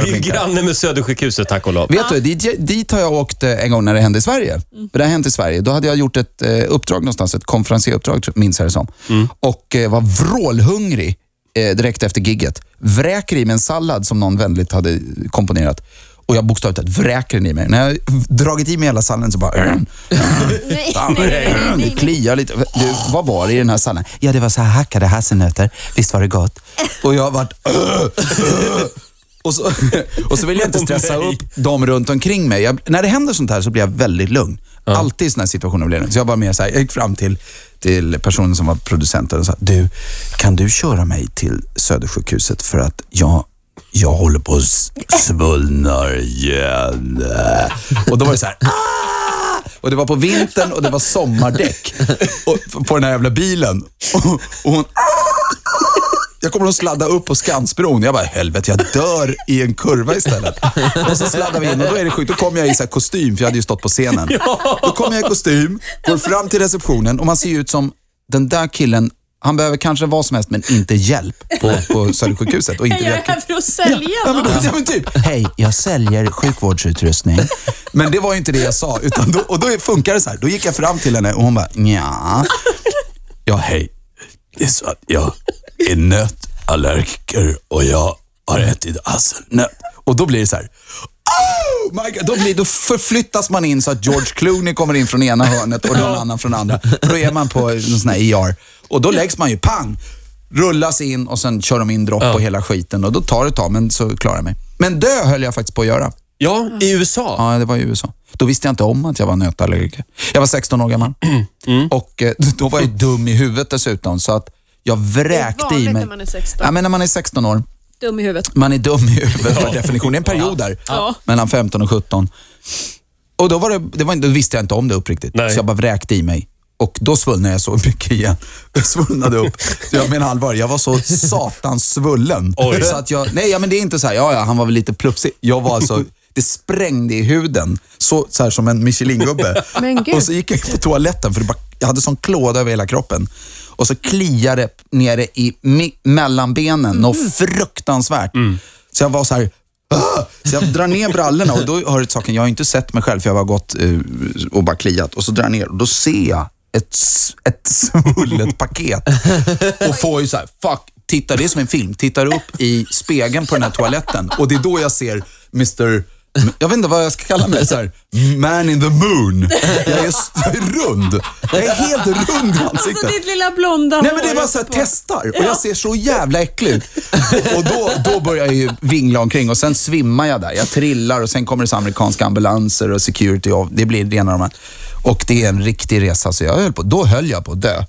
Karo Vi är granne med Södersjukhuset, tack och lov. Vet du, dit, dit har jag åkt eh, en gång när det hände i Sverige. För det har hänt i Sverige. Då hade jag gjort ett eh, uppdrag någonstans, ett konferenseruppdrag minns jag det som. Och eh, var vrålhungrig eh, direkt efter gigget. Vräker i mig en sallad som någon vänligt hade komponerat. Och jag bokstavligt talat vräker den i mig. När jag dragit i mig hela salladen så bara... Nej, nej, nej, nej. Det kliar lite. Du, vad var det i den här salladen? Ja, det var så här hackade hasselnötter. Visst var det gott? Och jag har varit... Och så, och så vill jag inte stressa upp dem runt omkring mig. Jag, när det händer sånt här så blir jag väldigt lugn. Alltid i såna här situationer blir jag lugn. Så jag var med så här, jag gick fram till, till personen som var producenten och sa, du, kan du köra mig till Södersjukhuset för att jag, jag håller på att svullna igen. Och då var det så här, "Ah!" och det var på vintern och det var sommardäck och, på den här jävla bilen. Och, och hon, jag kommer att sladda upp på Skansbron. Jag bara, helvete, jag dör i en kurva istället. Och så sladdar vi in och då är det sjukt. Då kommer jag i så här kostym, för jag hade ju stått på scenen. Då kommer jag i kostym, går fram till receptionen och man ser ut som den där killen, han behöver kanske vad som helst, men inte hjälp på, på Södersjukhuset. Och inte Jag är här för att sälja Ja, men, något. ja, men typ, hej, jag säljer sjukvårdsutrustning. Men det var ju inte det jag sa. Utan då, och då funkar det så här. Då gick jag fram till henne och hon bara, ja. Ja, hej. Det är så att jag är nötallergiker och jag har ätit hasselnöt. Och då blir det så här, oh my God. Då, blir, då förflyttas man in så att George Clooney kommer in från ena hörnet och någon annan från andra. För då är man på en sån här ER. Och då läggs man ju, pang, rullas in och sen kör de in dropp Ja. på hela skiten. Och då tar det ett tag, men så klarar jag mig. Men dö höll jag faktiskt på att göra. Ja, i USA. Ja, det var i USA. Då visste jag inte om att jag var nötallergiker. Jag var 16 år gammal. Mm. Och eh, då var jag dum i huvudet dessutom, så att jag vräkte i vanligt mig. när man är 16. Ja, men när man är 16 år, Dum i huvudet. man är dum i huvudet per definition. Det är en period där, Ja. mellan 15 och 17. Och då, var det, det var, då visste jag inte om det uppriktigt, Nej. så jag bara vräkte i mig. Och då svullnade jag så mycket igen. Jag svullnade upp. Så jag menar allvar, jag var så satans svullen. Oj. Så att jag, nej, ja, men det är inte så här, ja, ja, han var väl lite plufsig. Jag var alltså, det sprängde i huden. Så, så här som en Michelin-gubbe. Och så gick jag på toaletten, för det bara, jag hade sån klåda över hela kroppen. Och så kliade det nere i mi, mellan benen, något fruktansvärt. Så jag var så här, "Ah!" så jag drar ner brallorna och då har det saken, jag har inte sett mig själv för jag har gått eh, och bara kliat. Och så drar jag ner och då ser jag ett, ett svullet paket. Och får ju så här, fuck, tittar, det är som en film, tittar upp i spegeln på den här toaletten och det är då jag ser Mr. Jag vet inte vad jag ska kalla mig. Så här, man in the moon. Jag är, rund. Jag är helt rund i Alltså ansiktet. ditt lilla blonda Nej men det är hår bara så här, testar och jag ser så jävla äcklig ut. Och då, då börjar jag ju vingla omkring och sen svimmar jag där. Jag trillar och sen kommer det så amerikanska ambulanser och security och det blir det ena och de här. Och det är en riktig resa så jag höll på, då höll jag på att dö.